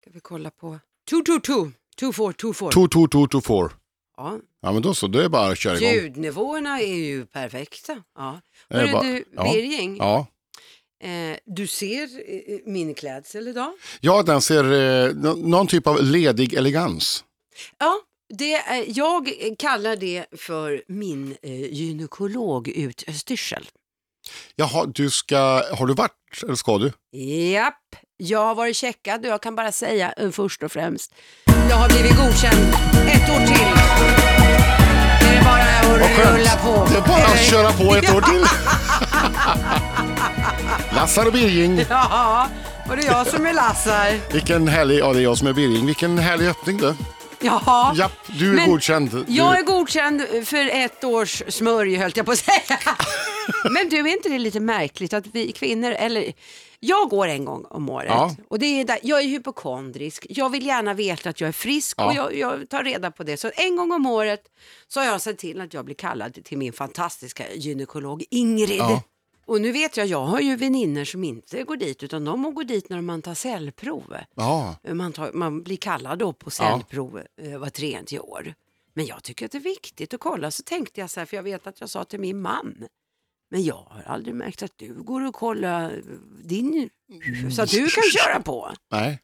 Ska vi kolla på 222, 24, 24. 2, 2, 2, 2, 4. Ja, Ja men då så, då är det bara att köra igång. ljudnivåerna är ju perfekta. Ja. Är Hörru bara- du, ja. Birging, Ja. eh, du ser eh, min klädsel idag? ja, den ser eh, nå- någon typ av ledig elegans. Ja, det är, jag kallar det för min eh, gynekologutstyrsel. Jaha, du ska, har du varit eller ska du? Japp, jag har varit checkad och jag kan bara säga eh, först och främst, jag har blivit godkänd ett år till. Det är bara att rulla på. Det är bara att köra på ett år till. Lassar och Birging. Ja, och det är jag som är Lassar. Vilken härlig, ja det är jag som är Birging. Vilken härlig öppning du. Jaha. Japp, du är Men godkänd. Du, Jag är godkänd för ett års smörj höll jag på att säga. Men du, är inte det lite märkligt att vi kvinnor, eller jag går en gång om året Ja. och det är där, jag är hypokondrisk, jag vill gärna veta att jag är frisk Ja. och jag, jag tar reda på det. Så en gång om året så har jag sett till att jag blir kallad till min fantastiska gynekolog Ingrid. Ja. Och nu vet jag, jag har ju väninnor som inte går dit utan de går dit när man tar cellprov. Ja, Man, tar, man blir kallad då på cellprov eh, var tredje år. Men jag tycker att det är viktigt att kolla. Så tänkte jag så här, för jag vet att jag sa till min man. Men jag har aldrig märkt att du går och kollar eh, din, så att du kan köra på. nej.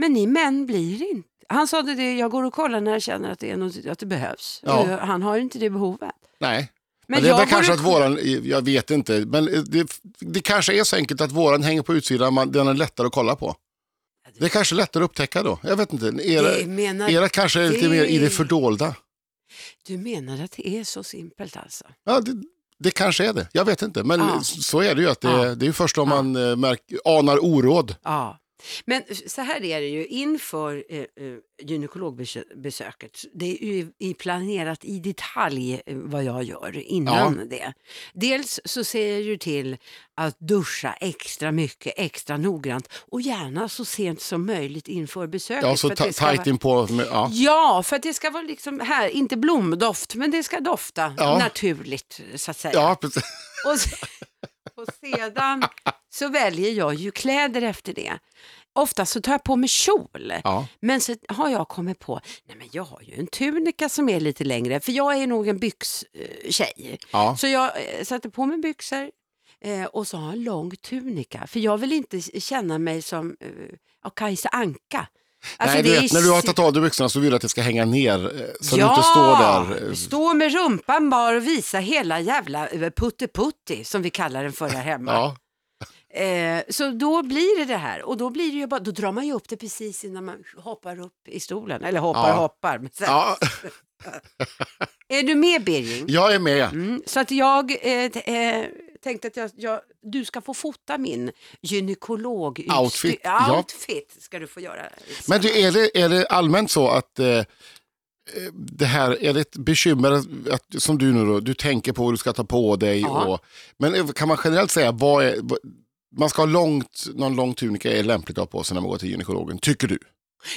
Men ni män blir inte. Han sa det, jag går och kollar när jag känner att det, är något, att det behövs. Ja. Eh, Han har inte det behovet. Nej. Men, Men det är väl kanske att våran, jag vet inte, men det, det kanske är så enkelt att våran hänger på utsidan, man, den är lättare att kolla på. Det är kanske lättare att upptäcka då, jag vet inte. Era, Det menar, era kanske är lite det- mer i det fördolda. Du menar att det är så simpelt alltså? Ja, det, det kanske är det, jag vet inte. Men Ja. så är det ju, att det, Ja. det är först om man eh, märk, anar oråd. Ja, men så här är det ju inför eh, eh, gynekologbesöket. Det är ju planerat i detalj eh, vad jag gör innan det. Dels så ser jag ju till att duscha extra mycket, extra noggrant och gärna så sent som möjligt inför besöket. Ja, så tajt vara- inpå. Med, ja. Ja, för att det ska vara liksom här, inte blomdoft, men det ska dofta Ja. naturligt så att säga. ja, precis. Och, och sedan så väljer jag ju kläder efter det. Ofta så tar jag på mig kjol. Ja. Men så har jag kommit på, nej men jag har ju en tunika som är lite längre, för jag är nog en byxtjej. Ja. Så jag eh, sätter på mig byxor eh, och så har jag en lång tunika, för jag vill inte känna mig som eh, ja, Kajsa Anka. Alltså, Nej, du vet, är när du har tagit av dig byxorna så vill du att det ska hänga ner eh, så du inte står där. eh, stå med rumpan bar och visa hela jävla putteputti som vi kallar den för här hemma. Ja. Eh, så då blir det det här och då blir det ju bara, då drar man ju upp det precis innan man hoppar upp i stolen. Eller hoppar Ja. hoppar. Men sen, Ja, Är du med Birging? jag är med. Mm, så att jag eh, eh, tänkte att jag, jag, du ska få fota min gynekolog Outfit, ja. outfit ska du få göra. Men du, är, det, är det allmänt så att eh, eh, det här är det ett bekymmer att, som du nu då, du tänker på vad du ska ta på dig. Och, men kan man generellt säga vad är, man ska ha långt, någon lång tunika är lämpligt att ha på sig när man går till gynekologen, tycker du?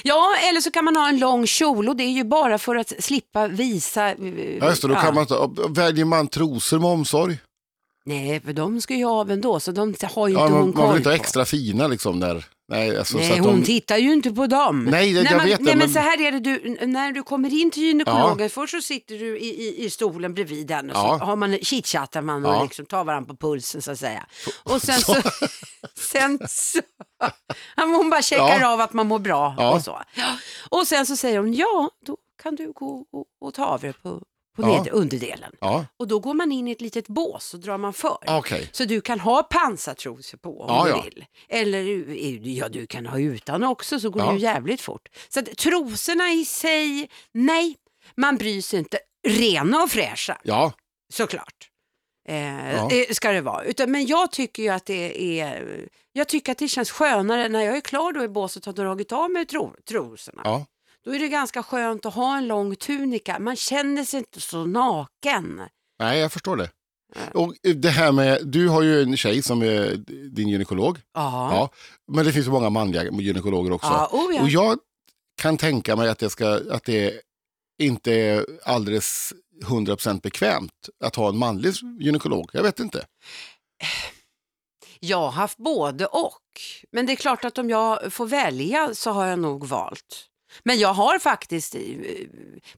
Ja, eller så kan man ha en lång kjol och det är ju bara för att slippa visa. eh, Ja, just det, då kan man ta, väljer man trosor med omsorg? Nej, för de ska ju av ändå så de har ju Ja, inte man, hon man vill koll inte ha på. extra fina liksom där. Nej, alltså, så Nej, hon de, tittar ju inte på dem. Nej, jag man, vet det, Nej, men men- så här är det, du, när du kommer in till gynekologen, först så sitter du i, i, i stolen bredvid den och Ja. så har man, chitchattar man och Ja. liksom tar varandra på pulsen så att säga. Och sen så, sen så ja, hon bara checkar Ja. av att man mår bra Ja. och så. Ja. Och sen så säger hon, ja, då kan du gå och, och ta av dig på, på Ja. ned, underdelen. Ja, Och då går man in i ett litet bås och drar man för. okej. Så du kan ha pansartrosor på om Ja, du vill. Eller ja, du kan ha utan också så går det ju jävligt fort. Så att trosorna i sig, nej, man bryr sig inte. Rena och fräscha, Ja, såklart. Eh, Ja. eh, ska det vara. Utan, men jag tycker ju att det är, jag tycker att det känns skönare när jag är klar då i båset och har dragit av mig tro, trosorna. ja. Då är det ganska skönt att ha en lång tunika. Man känner sig inte så naken. Nej, jag förstår det. Och det här med, du har ju en tjej som är din gynekolog. Ja, Ja. Men det finns ju många manliga gynekologer också. ja, oh, ja. Och jag kan tänka mig att det, ska, att det inte är alldeles 100% bekvämt att ha en manlig gynekolog. Jag vet inte. Jag har haft både och. Men det är klart att om jag får välja så har jag nog valt. Men jag har faktiskt, eh,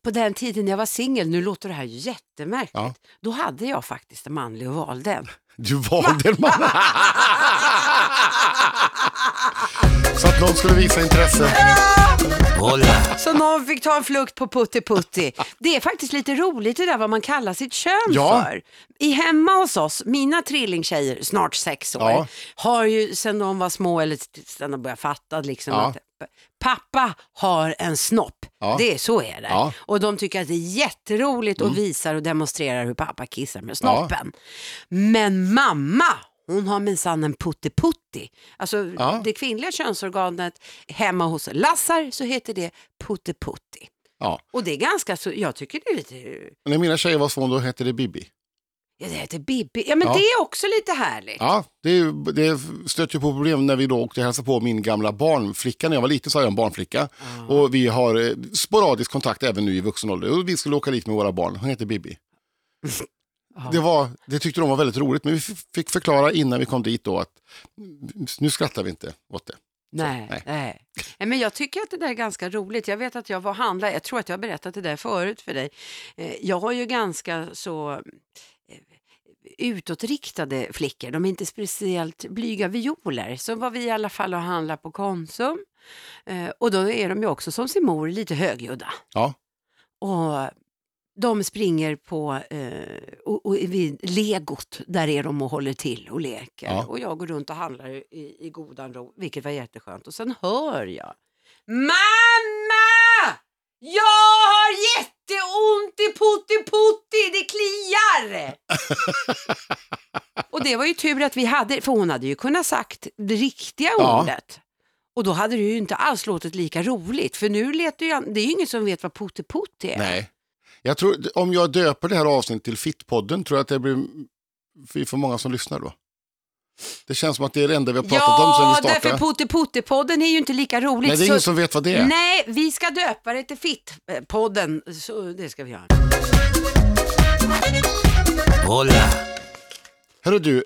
på den tiden jag var singel, nu låter det här jättemärkligt, Ja. då hade jag faktiskt en manlig och valde en. Du valde en man. Så att någon skulle visa intresse. Hola. Så någon fick ta en flukt på Putti Putti. Det är faktiskt lite roligt det där vad man kallar sitt kön Ja. för. I hemma hos oss, mina trillingtjejer, snart sex år, Ja. har ju sen de var små, eller sen de började fatta, liksom, Ja. att pappa har en snopp. Ja. Det, så är det. Ja. Och de tycker att det är jätteroligt och visar och demonstrerar hur pappa kissar med snoppen. Men mamma, hon har minsann en putti-putti. Alltså Ja. det kvinnliga könsorganet hemma hos Lassar så heter det putti-putti. Ja. Och det är ganska så, jag tycker det är lite, När mina tjejer var små då hette det Bibi. Ja, det heter Bibi. Ja men Ja. det är också lite härligt. Ja, det, det stötte ju på problem när vi då åkte och hälsade på min gamla barnflicka. När jag var liten så hade jag en barnflicka. Och vi har eh, sporadisk kontakt även nu i vuxen ålder. Och vi skulle åka dit med våra barn. Hon heter Bibi. Det, var, det tyckte de var väldigt roligt, men vi fick förklara innan vi kom dit då att mm, nu skrattar vi inte åt det. Nej, nej. nej. Men jag tycker att det där är ganska roligt. Jag vet att jag var och handlade, jag tror att jag har berättat det där förut för dig. Eh, Jag har ju ganska så utåtriktade flickor. De är inte speciellt blyga violer. Så var vi i alla fall och handlade på Konsum. Eh, Och då är de ju också som sin mor lite högljudda. Ja, Och de springer på eh, och, och vid legot, där är de och håller till och leker. Ja. Och jag går runt och handlar i, i godan ro, vilket var jätteskönt. Och sen hör jag, Mamma! Jag har jätteont i putti putti, det kliar! och det var ju tur att vi hade, för hon hade ju kunnat sagt det riktiga Ja. ordet. Och då hade det ju inte alls låtit lika roligt, för nu det ju, det är ju ingen som vet vad putti putti är. nej. Jag tror, om jag döper det här avsnittet till Fittpodden tror jag att det blir för för många som lyssnar då. Det känns som att det är det enda vi har pratat om Ja, sedan vi därför startade. Putti Putti-podden är ju inte lika roligt. Nej, det är så- ingen som vet vad det är. Nej, vi ska döpa det till Fitt-podden. Så det ska vi göra. Hola. Hörru du,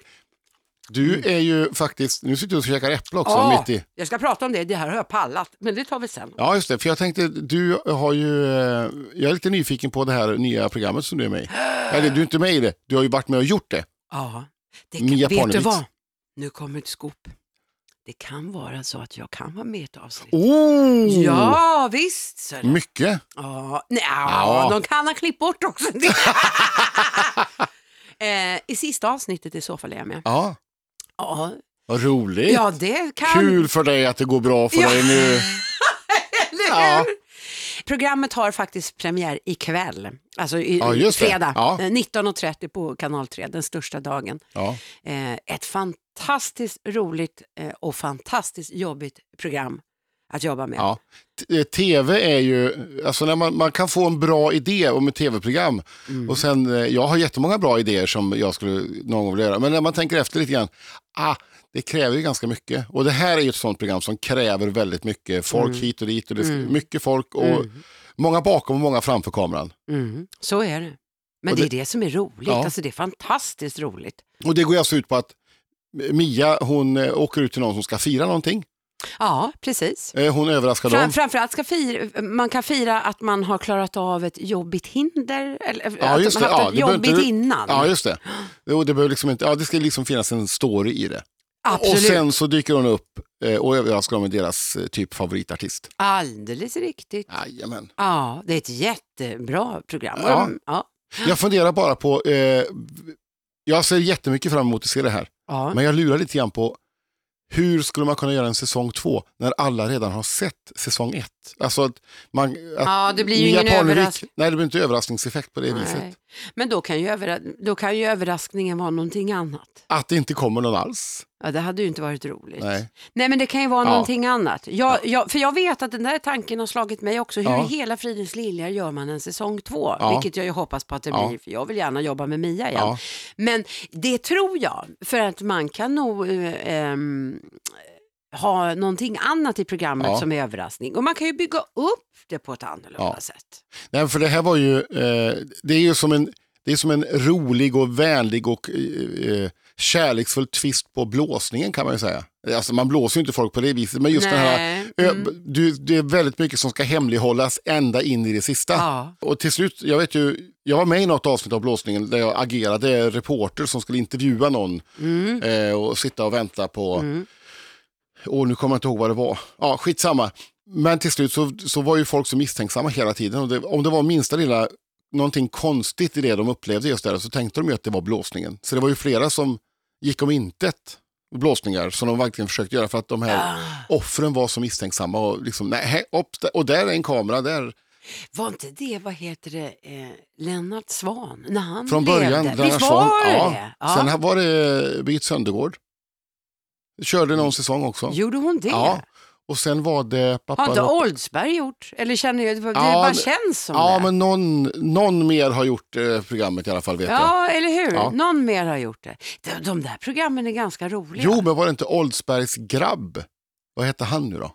du är ju faktiskt, nu sitter du och käkar äpple också Ja, mitt i. Jag ska prata om det, det här har jag pallat, men det tar vi sen. Ja, just det. För jag tänkte, du har ju, eh, jag är lite nyfiken på det här nya programmet som du är med i. Eller du är inte med i det, du har ju varit med och gjort det. Ja, det Mia kan, vet du vad? Nu kommer ett skop. Det kan vara så att jag kan vara med i ett avsnitt. Oh! Ja, visst. Så. Mycket. Ja, nej, Ja. de kan ha klippt bort också. eh, I sista avsnittet i så fall är jag med. Ja, Ja, vad roligt. ja det kan... Kul för dig att det går bra för Ja. dig nu. Eller Ja. hur? Programmet har faktiskt premiär ikväll, alltså i, Ja, fredag, Ja. eh, 19.30 på kanal 3, den största dagen. Ja. Eh, ett fantastiskt roligt eh, och fantastiskt jobbigt program att jobba med. Ja. T- eh, TV är ju, alltså när man, man kan få en bra idé om ett tv-program Mm. och sen, eh, jag har jättemånga bra idéer som jag skulle någon gång vilja göra, men när man tänker efter lite grann, ah, det kräver ju ganska mycket. Och det här är ju ett sånt program som kräver väldigt mycket folk Mm. hit och dit och det är mycket folk och många bakom och många framför kameran. Mm, så är det. Men det, det- är det som är roligt, Ja. alltså det är fantastiskt roligt. Och det går alltså ut på att Mia, hon eh, åker ut till någon som ska fira någonting. Ja, precis. Eh, Hon överraskar Fram, dem. framförallt ska fira, man kan fira att man har klarat av ett jobbigt hinder, eller Ja, att just man det. haft Ja, ett det jobbigt inte- innan. Ja, just det. Och det, behöver liksom inte, ja, det ska liksom finnas en story i det. Absolut. Och sen så dyker hon upp eh, och överraskar dem med deras typ favoritartist. Alldeles riktigt. Jajamän. Ja, det är ett jättebra program. Ja. Ja. Jag funderar bara på, eh, jag ser jättemycket fram emot att se det här ja. Men jag lurar lite grann på hur skulle man kunna göra en säsong två när alla redan har sett säsong ett? Alltså att man, att Ja, det blir ju ingen överraskning. Nej, det blir inte överraskningseffekt på det Nej. viset. Men då kan, ju övera, då kan ju överraskningen vara någonting annat. Att det inte kommer någon alls. Ja, det hade ju inte varit roligt. Nej. Nej, men det kan ju vara Ja. någonting annat. Jag, jag, för jag vet att den där tanken har slagit mig också. Hur Ja. i hela Fridens liljar gör man en säsong två? Ja. Vilket jag ju hoppas på att det blir, för jag vill gärna jobba med Mia igen. Men det tror jag, för att man kan nog eh, ehm, ha någonting annat i programmet Ja. som är överraskning. Och man kan ju bygga upp det på ett annorlunda Ja. sätt. Nej, för det här var ju, eh, det är ju som en, det är som en rolig och vänlig och eh, eh, kärleksfull twist på blåsningen kan man ju säga. Alltså man blåser ju inte folk på det viset, men just den här, Nej, mm. du, det är väldigt mycket som ska hemlighållas ända in i det sista. Ja. Och till slut, jag vet ju, jag var med i något avsnitt av blåsningen där jag agerade reporter som skulle intervjua någon Mm. eh, och sitta och vänta på, och nu kommer jag inte ihåg vad det var. Ja, skitsamma. Men till slut så, så var ju folk så misstänksamma hela tiden. Och det, om det var minsta lilla, någonting konstigt i det de upplevde just där så tänkte de ju att det var blåsningen. Så det var ju flera som gick om intet blåsningar som de verkligen försökte göra för att de här offren var så misstänksamma. Och, liksom, nej, upp, och där är en kamera, där. Var inte det, vad heter det, eh, Lennart Svan, när han Från början, levde? Lennart Visst var Swahn. det ja. Ja. Sen var det Birgit Söndergård. Körde någon säsong också. Gjorde hon det? Ja. Och sen var det pappa... Har inte Oldsberg gjort? Eller känner jag, det Ja, bara känns som Ja, det. men någon, någon mer har gjort eh, programmet i alla fall vet jag. Ja, eller hur? Ja. Någon mer har gjort det. De, de där programmen är ganska roliga. Jo, men var det inte Oldsbergs grabb? Vad hette han nu då?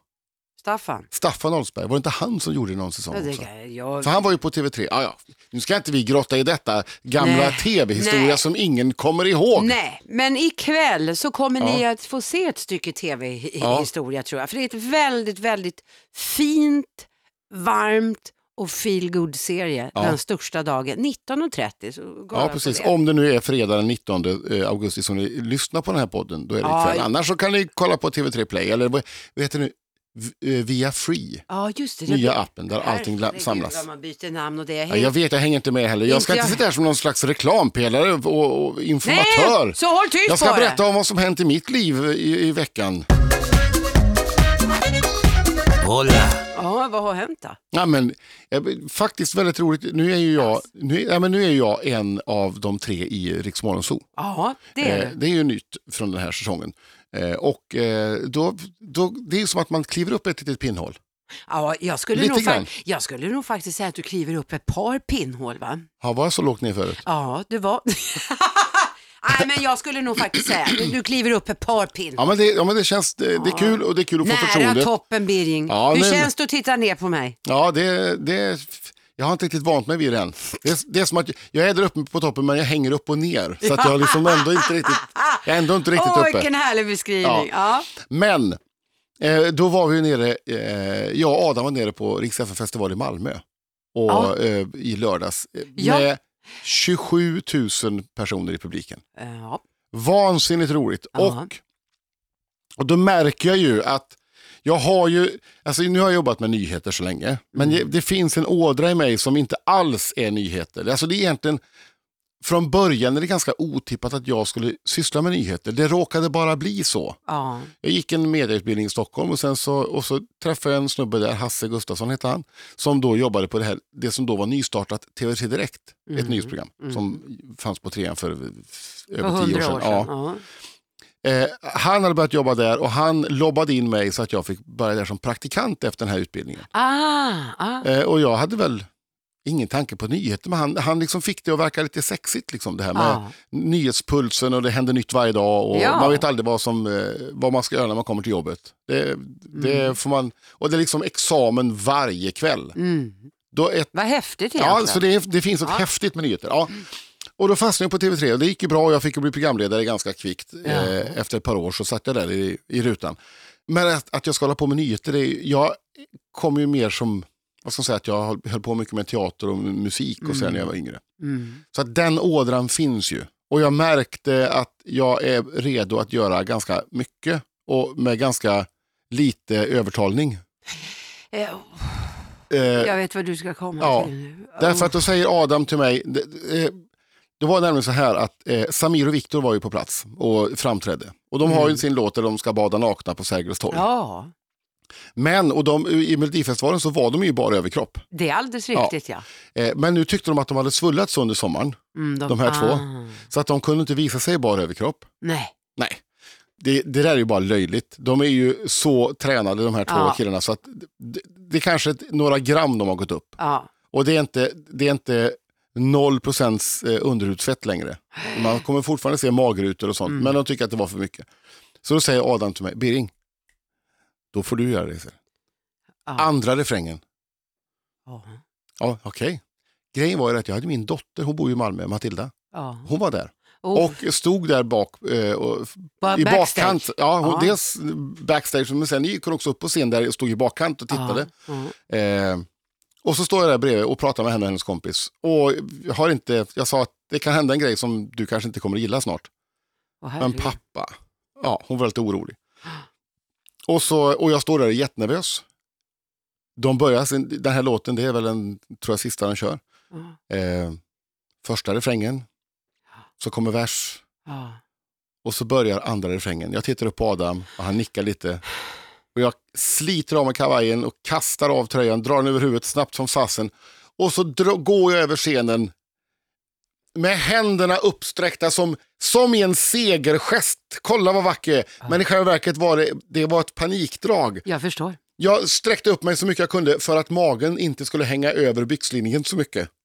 Staffan. Staffan Oldsberg, var det inte han som gjorde någon säsong Ja, också? kan jag, För han var ju på TV3. Ah, ja. Nu ska inte vi grotta i detta gamla tv-historia som ingen kommer ihåg. Nej, men ikväll så kommer ni Ja. att få se ett stycke Ja. tv-historia tror jag. För det är ett väldigt, väldigt fint, varmt och feel serie Ja. den största dagen. 19.30 så går Ja, jag precis. det. Om det nu är fredag den 19 eh, augusti som ni lyssnar på den här podden, då är det Ja. ikväll. Annars så kan ni kolla på TV3 Play, eller vad heter det nu? Eh, Via Free, Ja, just det. nya appen där allting Herregud, samlas. man byter namn och det. är Ja, jag vet, jag hänger inte med heller. Jag ska Inte jag. sitta här som någon slags reklampelare och, och informatör. Nej, så håll tyst jag ska på berätta det. om vad som hänt i mitt liv i, i veckan. Hola, Ja, vad har hänt då? Ja, men, eh, faktiskt väldigt roligt. Nu är ju jag, nu, ja, men nu är jag en av de tre i Rix Zoo. Ja, det är Eh, det. det är ju nytt från den här säsongen. Eh, och eh, då, då, det är som att man kliver upp ett litet pinnhål. Ja, jag, skulle Lite nog grann. jag skulle nog faktiskt säga att du kliver upp ett par pinnhål va? Har var jag så lågt ner förut? Ja, det var... Nej, men jag skulle nog faktiskt säga att du kliver upp ett par pinnhål. Ja men det, ja, men det känns, det, det är kul och det är kul att få Nära förtroende. toppen Birging. Ja, Hur men- känns det att titta ner på mig? Ja, det, det, jag har inte riktigt vant mig vid det än. Det är, det är som att jag är där uppe på toppen men jag hänger upp och ner. Så att jag liksom ändå inte riktigt, jag är ändå inte riktigt Åh, uppe. vilken härlig beskrivning. Ja. Men eh, då var vi nere, eh, jag och Adam var nere på Rix festival i Malmö och, eh, i lördags eh, med 27 000 personer i publiken. Ja. Vansinnigt roligt. Och, och då märker jag ju att jag har ju, alltså nu har jag jobbat med nyheter så länge, men Mm. det, det finns en ådra i mig som inte alls är nyheter. Alltså det är egentligen, från början är det ganska otippat att jag skulle syssla med nyheter. Det råkade bara bli så. Ja. Jag gick en medieutbildning i Stockholm och, sen så, och så träffade jag en snubbe där, Hasse Gustafsson hette han, som då jobbade på det, här, det som då var nystartat TV3 Direkt, ett nyhetsprogram som fanns på trean för över tio år sedan. år sedan. Ja. Ja. Eh, han hade börjat jobba där och han lobbade in mig så att jag fick börja där som praktikant efter den här utbildningen. Ah, ah. Eh, och jag hade väl ingen tanke på nyheter, men han, han liksom fick det att verka lite sexigt. Liksom, det här med Ja. nyhetspulsen och det händer nytt varje dag och Ja. man vet aldrig vad, som, eh, vad man ska göra när man kommer till jobbet. Det, det Mm. får man, och det är liksom examen varje kväll. Mm. Då ett, Vad häftigt ja, egentligen. så det, det finns något Ja. häftigt med nyheter. Ja. Och då fastnade jag på TV3 och det gick ju bra och jag fick bli programledare ganska kvickt. Ja. Eh, efter ett par år så satt jag där i, i rutan. Men att, att jag ska hålla på med nyheter, det, jag kom ju mer som, vad ska man säga, att jag höll- på mycket med teater och musik och sen när jag var yngre. Mm. Så att den ådran finns ju. Och jag märkte att jag är redo att göra ganska mycket och med ganska lite övertalning. Eh, Eh, Jag vet vad du ska komma Ja, till nu. Därför att då säger Adam till mig, det, eh, det var nämligen så här att eh, Samir och Viktor var ju på plats och framträdde. Och de har ju sin låt där de ska bada nakna på Sergels torg. Ja, Men och de, i Melodifestivalen så var de ju bara överkropp. det är alldeles Ja. riktigt ja. Eh, men nu tyckte de att de hade svullats under sommaren, Mm, de här två. Ah. Så att de kunde inte visa sig bara överkropp. Nej, Nej, det, det där är ju bara löjligt. De är ju så tränade de här två Ja. killarna så att det, det är kanske ett, några gram de har gått upp. ja. Och det är inte, det är inte 0 procents eh, underhudsfett längre. Man kommer fortfarande se magrutor och sånt, Mm. men de tycker att det var för mycket. Så då säger Adam till mig, Birring, då får du göra det. ja. Andra refrängen, ja. ja okej. Grejen var ju att jag hade min dotter, hon bor ju i Malmö, Matilda. ja. Hon var där. Oh, Och stod där bak eh, och, Bara i backstage. bakkant. Ja, hon, Ja. Dels backstage, men sen gick hon också upp på scen där och stod i bakkant och tittade. Ja. Eh, och så står jag där bredvid och pratar med henne och hennes kompis. Och jag, har inte, jag sa att det kan hända en grej som du kanske inte kommer att gilla snart. Åh, Men pappa, ja, hon var lite orolig. Och, så, och jag står där jättenervös. De börjar, sin, den här låten, det är väl den tror jag, sista den kör. Ja, Eh, första refrängen, så kommer vers ja. och så börjar andra refrängen. Jag tittar upp på Adam och han nickar lite. Och jag sliter av mig kavajen och kastar av tröjan, drar den över huvudet snabbt som fasen. Och så går jag över scenen med händerna uppsträckta som, som i en segergest. Kolla vad vacker jag är. Men i själva verket var det, det var ett panikdrag. Jag förstår. Jag sträckte upp mig så mycket jag kunde för att magen inte skulle hänga över byxlinjen så mycket.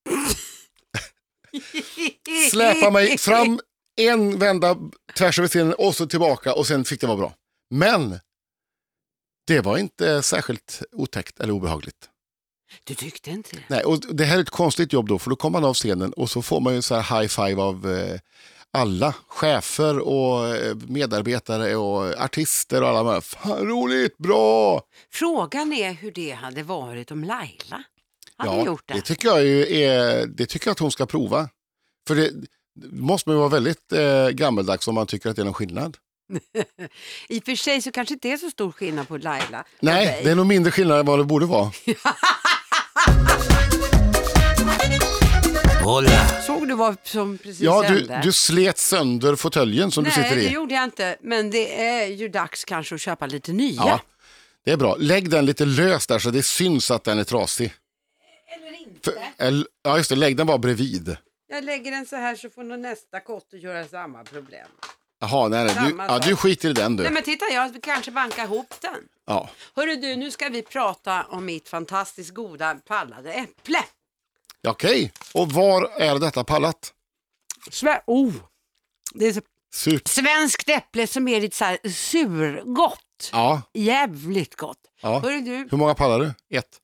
Släpa mig fram en vända tvärs över scenen och så tillbaka och sen fick det vara bra. Men det var inte särskilt otäckt eller obehagligt. Du tyckte inte det? Nej, och det här är ett konstigt jobb då, för då kommer man av scenen och så får man ju så här high five av eh, alla. Chefer och eh, medarbetare och artister och alla. här. Fan roligt, bra! Frågan är hur det hade varit om Laila hade gjort det. det tycker jag är, det tycker jag att hon ska prova. För det, måste man ju vara väldigt eh, gammeldags om man tycker att det är någon skillnad. I och för sig så kanske inte är så stor skillnad på Laila Nej, det är nog mindre skillnad än vad det borde vara. Hola. Såg du vad som precis Ja, du, hände? du slet sönder fåtöljen som Nej, du sitter det i. gjorde jag inte. Men det är ju dags kanske att köpa lite nya. Ja, det är bra. Lägg den lite lös där så det syns att den är trasig. Eller inte. För, eller, ja, just det. Lägg den bara bredvid. Jag lägger den så här så får nog nästa kotte göra samma problem. Jaha, nej, nej. Du, Samma ja, sak. du skiter i den du. Nej men titta, jag kanske bankar ihop den. Ja. Hörru du, nu ska vi prata om mitt fantastiskt goda pallade äpple. Ja, Okej, och var är detta pallat? Sve- oh. Det är så Surt. svenskt äpple som är lite så här surgott. Ja, Jävligt gott. ja. Hörru du, Hur många pallar du? Ett.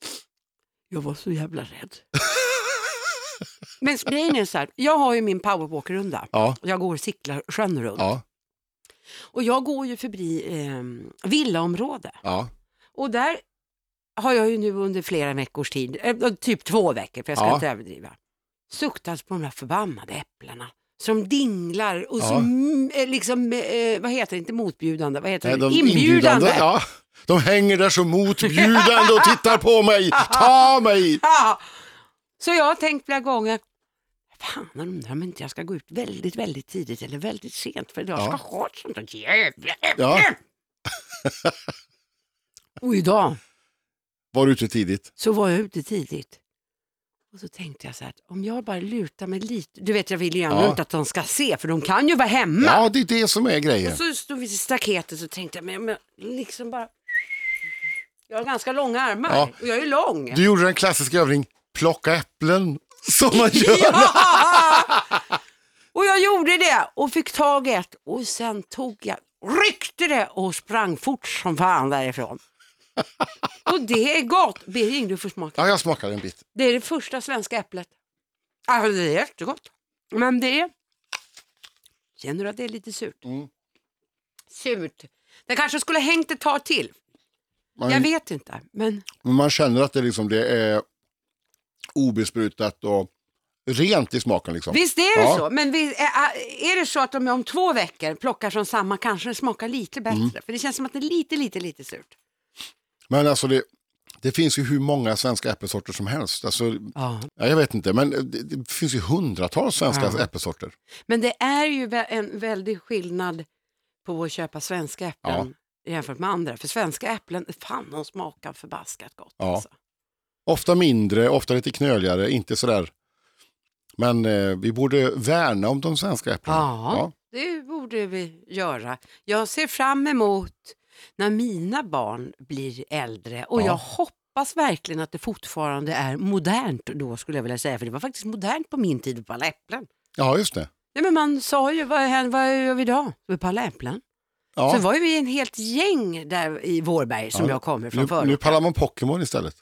jag var så jävla rädd. Men grejen är så här, jag har ju min powerwalk-runda. Ja, Jag går och cyklar sjön runt. ja, Och jag går ju förbi eh, villaområde. ja. Och där har jag ju nu under flera veckors tid, eh, typ två veckor för jag ska Ja. inte överdriva, suktat på de här förbannade äpplena. Som dinglar och Ja. som eh, liksom, eh, vad heter det, inte motbjudande, vad heter Nej, det, de inbjudande. Ja, de hänger där så motbjudande och tittar på mig. Ta mig! Ja. Så jag har tänkt flera gånger, fan jag undrar om inte jag ska gå ut väldigt, väldigt tidigt eller väldigt sent för jag ska Ja. ha ett sånt där jävla äpple. Ja. Och idag Var ute tidigt. så var jag ute tidigt. Och så tänkte jag så här, att om jag bara lutar mig lite, du vet jag vill ju gärna Ja. inte att de ska se för de kan ju vara hemma. Ja, det är det som är grejen. Och så stod vi vid staketet så tänkte jag, men, men liksom bara, jag har ganska långa armar Ja. och jag är lång. Du gjorde den klassiska övning, plocka äpplen, som man gör. Ja! Och jag gjorde det och fick tag i ett och sen tog jag, ryckte det och sprang fort som fan därifrån. Och det är gott. Birging, du får smaka. Ja, jag smakade en bit. Det är det första svenska äpplet. Alltså det är jättegott. Men det är... Känner du att det är lite surt? Mm. Surt. Det kanske skulle ha hängt ett tag till. Man, Jag vet inte. Men men man känner att det, liksom, det är obesprutat och rent i smaken. Liksom. visst är det Ja. så. Men vi, är, är det så att jag om två veckor plockar från samma kanske det smakar lite bättre. Mm. För det känns som att det är lite, lite, lite surt. Men alltså det, det finns ju hur många svenska äppelsorter som helst. Alltså, Ja. ja, jag vet inte, men det, det finns ju hundratals svenska Ja. äppelsorter. Men det är ju en väldig skillnad på att köpa svenska äpplen jämfört med andra. För svenska äpplen, fan de smakar förbaskat gott. Ja. Alltså. Ofta mindre, ofta lite knöligare, inte sådär. Men eh, vi borde värna om de svenska äpplena. Ja, det borde vi göra. Jag ser fram emot när mina barn blir äldre och Ja. jag hoppas verkligen att det fortfarande är modernt då skulle jag vilja säga. För det var faktiskt modernt på min tid att palla äpplen. ja, just det. Nej, men man sa ju, vad, händer- vad gör vi idag? Vi pallar äpplen. Ja. Så var ju vi en helt gäng där i Vårberg som Ja. jag kommer från nu, förut. nu pallar man Pokémon istället.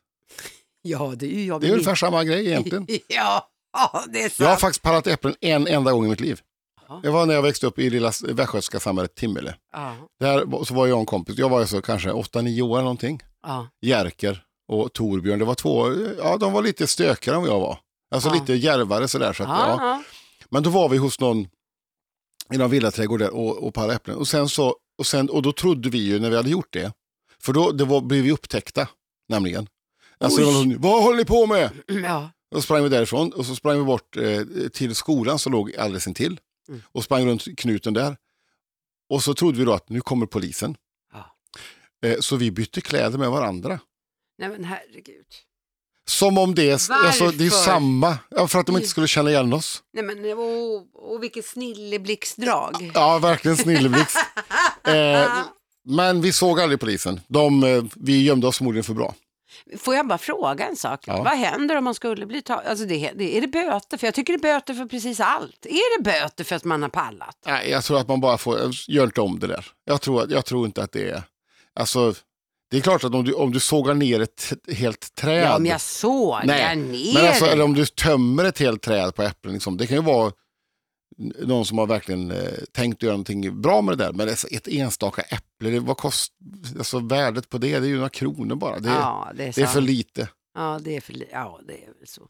Ja, det är ju jag. Det är ungefär samma grej egentligen. Ja, ja, det är sant. Jag har faktiskt pallat äpplen en enda gång i mitt liv. Jaha. Det var när jag växte upp i lilla västgötska samhället Timmele. Ja, Där så var jag och en kompis, jag var alltså kanske 8-9 år eller någonting. ja, Jerker och Torbjörn, det var två, ja de var lite stökigare än vad jag var. Alltså Ja. lite djärvare sådär. Så att, ja, ja. ja. Men då var vi hos någon i någon villaträdgård där och, och parade äpplen. Och, sen så, och, sen, och då trodde vi ju när vi hade gjort det, för då det var, blev vi upptäckta nämligen. Alltså, det var någon, vad håller ni på med? ja. Och sprang vi därifrån och så sprang vi bort eh, till skolan som låg alldeles intill. Mm. Och sprang runt knuten där. Och så trodde vi då att nu kommer polisen. Ja. Eh, så vi bytte kläder med varandra. Nej men herregud. Som om det, är- alltså, det är samma, ja, för att de inte skulle känna igen oss. Nej men och, och vilket snilleblixtdrag. Ja, verkligen snilleblixt. eh, men vi såg aldrig polisen. De, eh, vi gömde oss förmodligen för bra. Får jag bara fråga en sak? Ja. Vad händer om man skulle bli tagen? Alltså det, det, är det böter? För jag tycker det är böter för precis allt. Är det böter för att man har pallat? Nej, jag tror att man bara får, gör inte om det där. Jag tror, jag tror inte att det är, alltså, det är klart att om du, om du sågar ner ett helt träd. Ja, om jag sågar Nej, ner Men alltså, eller om du tömmer ett helt träd på äpplen, liksom, det kan ju vara någon som har verkligen eh, tänkt göra någonting bra med det där. Men alltså, ett enstaka äpple, det, vad kost, alltså, värdet på det, det är ju några kronor bara. Det, ja, det är, det är för lite. Ja, det är för li- Ja, det är väl så.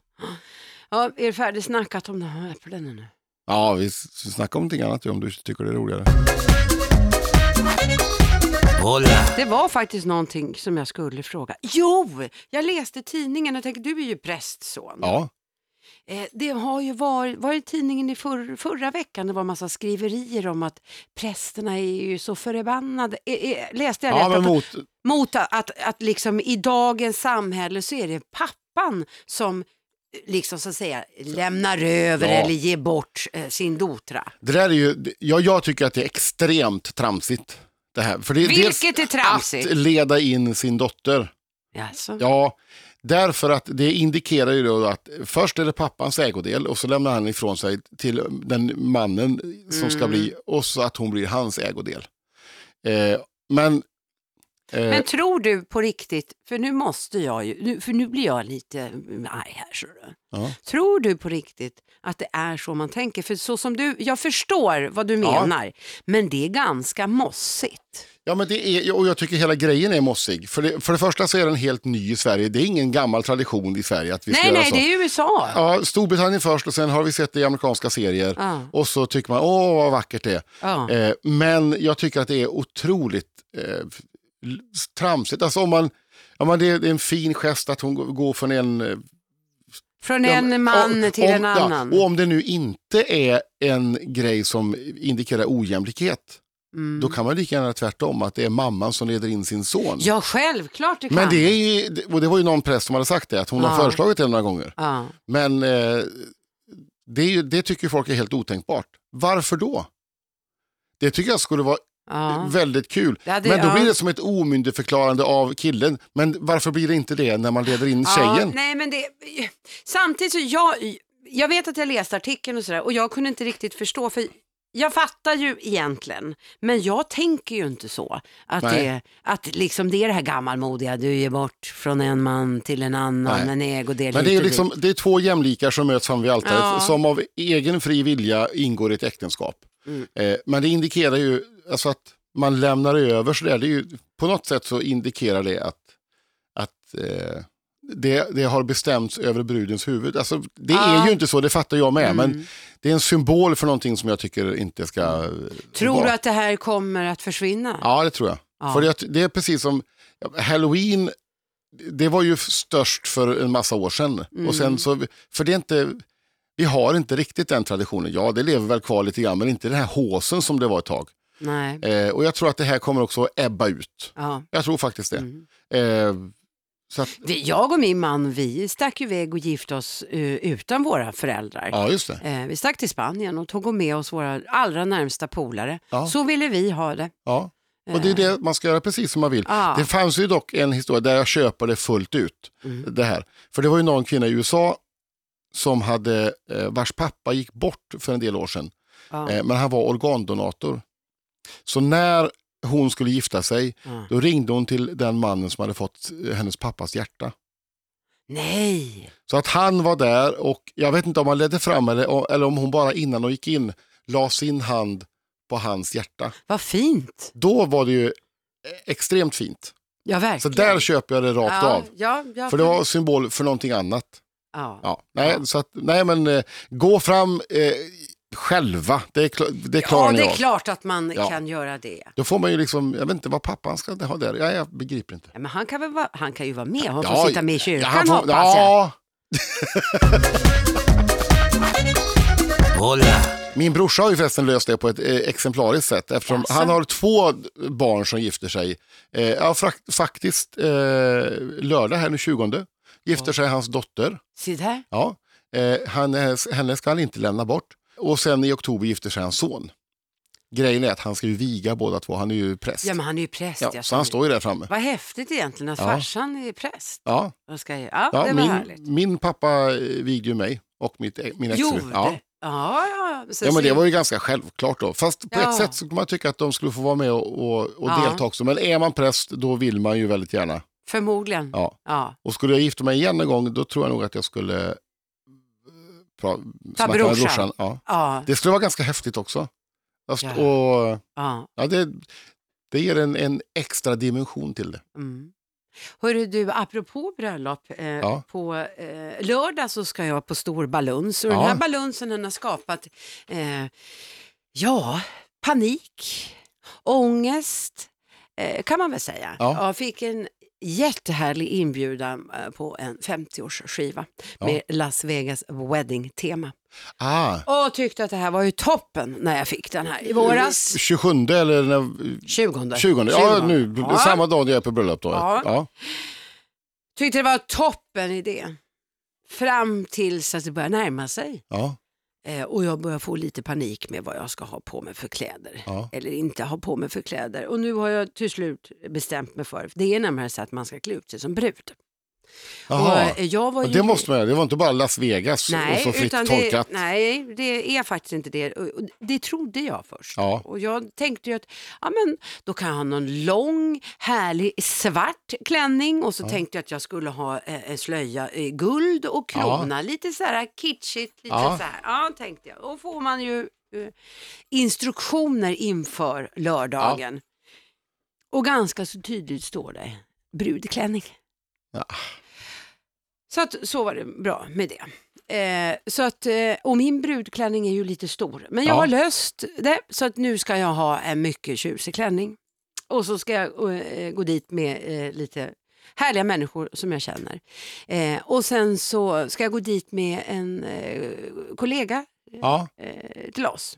Ja, är det färdigsnackat om de här äpplena nu? Ja, vi snackar om någonting annat om du tycker det är roligare. Det var faktiskt någonting som jag skulle fråga. Jo, jag läste tidningen och tänkte, du är ju prästson. Ja, det har ju varit, var i tidningen i förr, förra veckan, det var en massa skriverier om att prästerna är ju så förbannade. Eh, eh, läste jag ja rätt? att, mot, mot att, att, att liksom i dagens samhälle så är det pappan som eh, liksom så att säga lämnar över Ja. eller ger bort eh, sin dotra. det där är ju, ja, jag tycker att det är extremt tramsigt. Det här. För det, Vilket är tramsigt? Att leda in sin dotter. Jaså? Ja, därför att det indikerar ju då att först är det pappans ägodel och så lämnar han ifrån sig till den mannen som ska Mm. bli och så att hon blir hans ägodel. Eh, men Men tror du på riktigt, för nu måste jag ju, för nu blir jag lite mm, arg här. Så ja. Tror du på riktigt att det är så man tänker? För så som du, jag förstår vad du Ja. menar, men det är ganska mossigt. ja, men det är, och jag tycker hela grejen är mossig. För det, för det första så är den helt ny i Sverige. Det är ingen gammal tradition i Sverige att vi ska Nej, nej, så. det är USA. Ja, Storbritannien först och sen har vi sett det i amerikanska serier. Ja. Och så tycker man, åh vad vackert det är. Ja. Eh, men jag tycker att det är otroligt eh, tramsigt. Alltså om man, om man, det är en fin gest att hon går- från en... eh, Från en man om- till om, en annan. Ja, och om det nu inte är en grej som indikerar ojämlikhet, Mm. då kan man lika gärna tvärtom, att det är mamman som leder in sin son. Ja, självklart det kan. Men det är ju, och det var ju någon präst som hade sagt det, att hon Ja. har föreslagit det några gånger. Ja. Men eh, det, är ju, det tycker folk är helt otänkbart. Varför då? Det tycker jag skulle vara Ja. väldigt kul. Ja, det- men då ja. blir det som ett omyndigförklarande av killen. Men varför blir det inte det när man leder in tjejen? nej, men det, samtidigt så jag, jag vet att jag läste artikeln och sådär och jag kunde inte riktigt förstå för jag fattar ju egentligen, men jag tänker ju inte så. Att, Nej. det, att liksom det är det här gammalmodiga, du ger bort från en man till en annan, Nej. en ägodel Men det är, liksom, det är två jämlikar som möts fram vid altaret, Ja. som av egen fri vilja ingår i ett äktenskap. Mm. Eh, men det indikerar ju, alltså att man lämnar över sådär, det är ju, på något sätt så indikerar det att, att eh, det, det har bestämts över brudens huvud. Alltså, det Ja. är ju inte så, det fattar jag med, Mm. men det är en symbol för någonting som jag tycker inte ska eh, Tror vara. du att det här kommer att försvinna? Ja, det tror jag. Ja. För det, det är precis som Halloween, det var ju störst för en massa år sedan. Mm. Och sen så, för det är inte, vi har inte riktigt den traditionen. Ja, det lever väl kvar lite grann, men inte den här håsen som det var ett tag. Eh, och jag tror att det här kommer också att ebba ut. Ja. Jag tror faktiskt det. Mm. Eh, att, jag och min man, vi stack iväg och gifte oss eh, utan våra föräldrar. ja, just det. Eh, vi stack till Spanien och tog med oss våra allra närmsta polare. Ja. Så ville vi ha det. Ja. Och det är det man ska göra precis som man vill. Ja. Det fanns ju dock en historia där jag köper det fullt ut. Mm. Det här. För det var ju någon kvinna i USA som hade, eh, vars pappa gick bort för en del år sedan. Ja. Eh, men han var organdonator. Så när hon skulle gifta sig, Ja. då ringde hon till den mannen som hade fått hennes pappas hjärta. Nej, Så att han var där och jag vet inte om han ledde fram eller, eller om hon bara innan och gick in la sin hand på hans hjärta. Vad fint. Då var det ju extremt fint. Ja, Så verkligen. där köper jag det rakt ja, av. Ja, ja, För det var symbol för någonting annat. ja. Ja, nej, Så att, nej men eh, gå fram eh, själva, det, är kla- det klarar ja, ni det är av. klart att man Ja. kan göra det. Då får man ju liksom, jag vet inte vad pappan ska ha där. Ja, jag begriper inte. Ja, men han, kan väl vara, han kan ju vara med, han får sitta med i kyrkan han får- hoppas jag. ja, Hola, Min brorsa har ju förresten löst det på ett eh, exemplariskt sätt eftersom Jaså? han har två barn som fraktiskt sig. Eh, ja, frak- faktiskt eh, lördag här nu 20 gifter sig hans dotter. Se där. Ja. Eh, han, är- henne ska han inte lämna bort. Och sen i oktober gifter sig hans son. Grejen är att han ska ju viga båda två, han är ju präst. Ja, men han är ju präst. Ja, jag så han står ju där framme. Vad häftigt egentligen att Ja. farsan är präst. Ja, Jag ska, ja, ja, det var härligt. min, min pappa eh, vigde ju mig och mitt, min exfru. Gjorde? Ja. Ja, ja. Så Ja, men det var ju ganska självklart då. Fast på Ja. ett sätt så kan man tycka att de skulle få vara med och, och, och Ja. delta också. Men är man präst, då vill man ju väldigt gärna. Förmodligen. Ja. Ja. Och skulle jag gifta mig igen en gång, då tror jag nog att jag skulle pra, med brorsan. Ja. Ja. Det skulle vara ganska häftigt också. Fast, Ja. och, ja. ja, det, det ger en, en extra dimension till det. Mm. Hörru du, apropå bröllop, eh, Ja. på eh, lördag så ska jag på stor baluns och Ja. den här balunsen den har skapat, eh, ja, panik, ångest, eh, kan man väl säga. Ja. Jag fick en jättehärlig inbjudan eh, på en 50-årsskiva Ja. med Las Vegas Wedding-tema. Ah, Och tyckte att det här var ju toppen när jag fick den här i våras. 27 eller när, 20. 20. Ja, nu, Ja. samma dag jag är på bröllop då. Ja. Ja. Tyckte det var toppen idé. Fram tills att det börjar närma sig. Ja. Eh, och jag börjar få lite panik med vad jag ska ha på mig för kläder. Ja. Eller inte ha på mig för kläder. Och nu har jag till slut bestämt mig för, det är nämligen så att man ska klä ut sig som brud. Jaha. Och, eh, jag var Ja, ju... det måste man det var inte bara Las Vegas och Nej, så fritt utan tolkat. det, nej, det är faktiskt inte det. Och- och Det trodde jag först. Ja. Och jag tänkte ju att ja, men, då kan jag ha någon lång, härlig svart klänning och så tänkte jag att jag skulle ha eh, en slöja i guld och krona. Lite så här kitschigt. Lite Ja. så här. Ja, tänkte jag. Då får man ju eh, instruktioner inför lördagen. Och ganska så tydligt står det brudklänning. Ja. Så att, så var det bra med det. Eh, så att, eh, och min brudklänning är ju lite stor. Men jag Ja. har löst det så att nu ska jag ha en mycket tjusig klänning. Och så ska jag eh, gå dit med eh, lite härliga människor som jag känner. Eh, och sen så ska jag gå dit med en eh, kollega Ja, eh, till oss.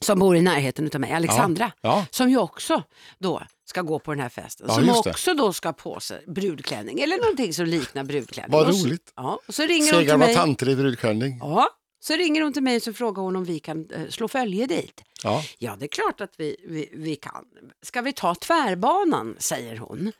Som bor i närheten av mig, Alexandra. ja. Som ju också då ska gå på den här festen. Ja, som också då ska ha på sig brudklänning eller någonting som liknar brudklänning. Vad roligt. Ja, och så ringer hon Segar till var mig. tanter i brudklänning. Ja, så ringer hon till mig och så frågar hon om vi kan eh, slå följe dit. Ja. Ja, det är klart att vi, vi, vi kan. Ska vi ta tvärbanan, säger hon.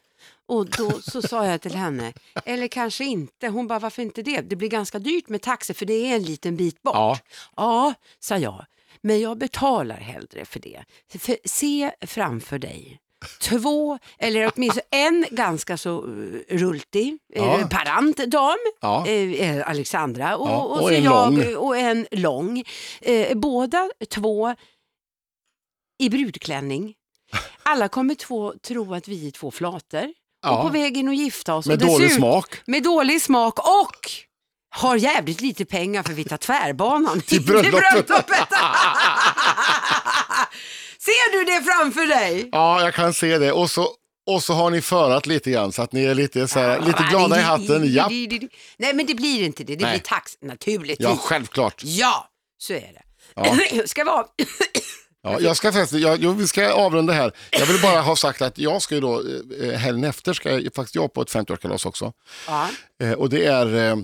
Och då så sa jag till henne, eller kanske inte. Hon bara, varför inte det? Det blir ganska dyrt med taxi för det är en liten bit bort. Ja. ja sa jag. Men jag betalar hellre för det. För, se framför dig två, eller åtminstone en ganska så uh, rultig, Ja. eh, parant dam, Ja. eh, eh, Alexandra, och, Ja, och, och en jag lång. och en lång. Eh, båda två i brudklänning. Alla kommer två, tro att vi är två flator och på väg in och gifta oss. Med dålig smak. Med dålig smak och har jävligt lite pengar för vi tar tvärbanan Till bröllopet. Ser du det framför dig? Ja, jag kan se det. Och så, och så har ni förat lite grann så att ni är lite, så här, lite glada i hatten. Ja, Nej men det blir inte det, det Nej. blir tax naturligtvis. ja självklart. Ja, så är det. Ja. Ska vara... Ja, jag ska förresten, jag, jo, vi ska avrunda här. Jag vill bara ha sagt att jag ska ju då, eh, helgen efter ska jag faktiskt jag på ett 50-årskalas också. ja. Eh, och det är, eh,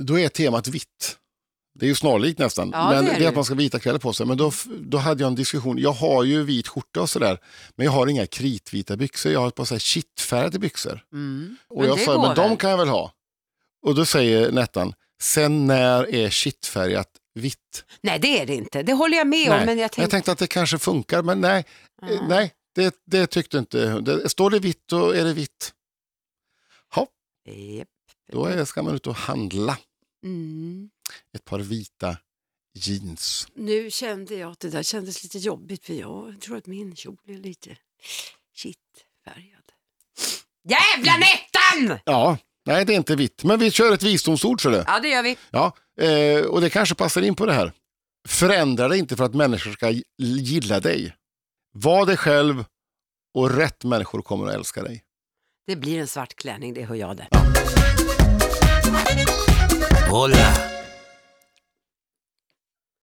då är temat vitt. Det är ju snarlikt nästan, Ja, men det det är det. att man ska ha vita kläder på sig. Men då, då hade jag en diskussion, jag har ju vit skjorta och sådär, men jag har inga kritvita byxor, jag har ett par kittfärgade byxor. Mm. Och Men jag sa, men de kan jag väl ha? Och då säger Nettan, sen när är kittfärgat vitt? Nej det är det inte, det håller jag med om. Nej. Men jag jag tänkte... att det kanske funkar, men nej, Ah. nej det, det tyckte inte det, Står det vitt, då är det vitt. Ja, Japp. Då är, ska man ut och handla Mm. ett par vita jeans. Nu kände jag att det där kändes lite jobbigt för jag tror att min kjol är lite kittfärgad. Jävla Nettan! Ja, nej det är inte vitt. Men vi kör ett visdomsord så det. Ja, det gör vi. Ja, eh, och det kanske passar in på det här. Förändra dig inte för att människor ska gilla dig. Var dig själv och rätt människor kommer att älska dig. Det blir en svart klänning, det hör jag det. Hola.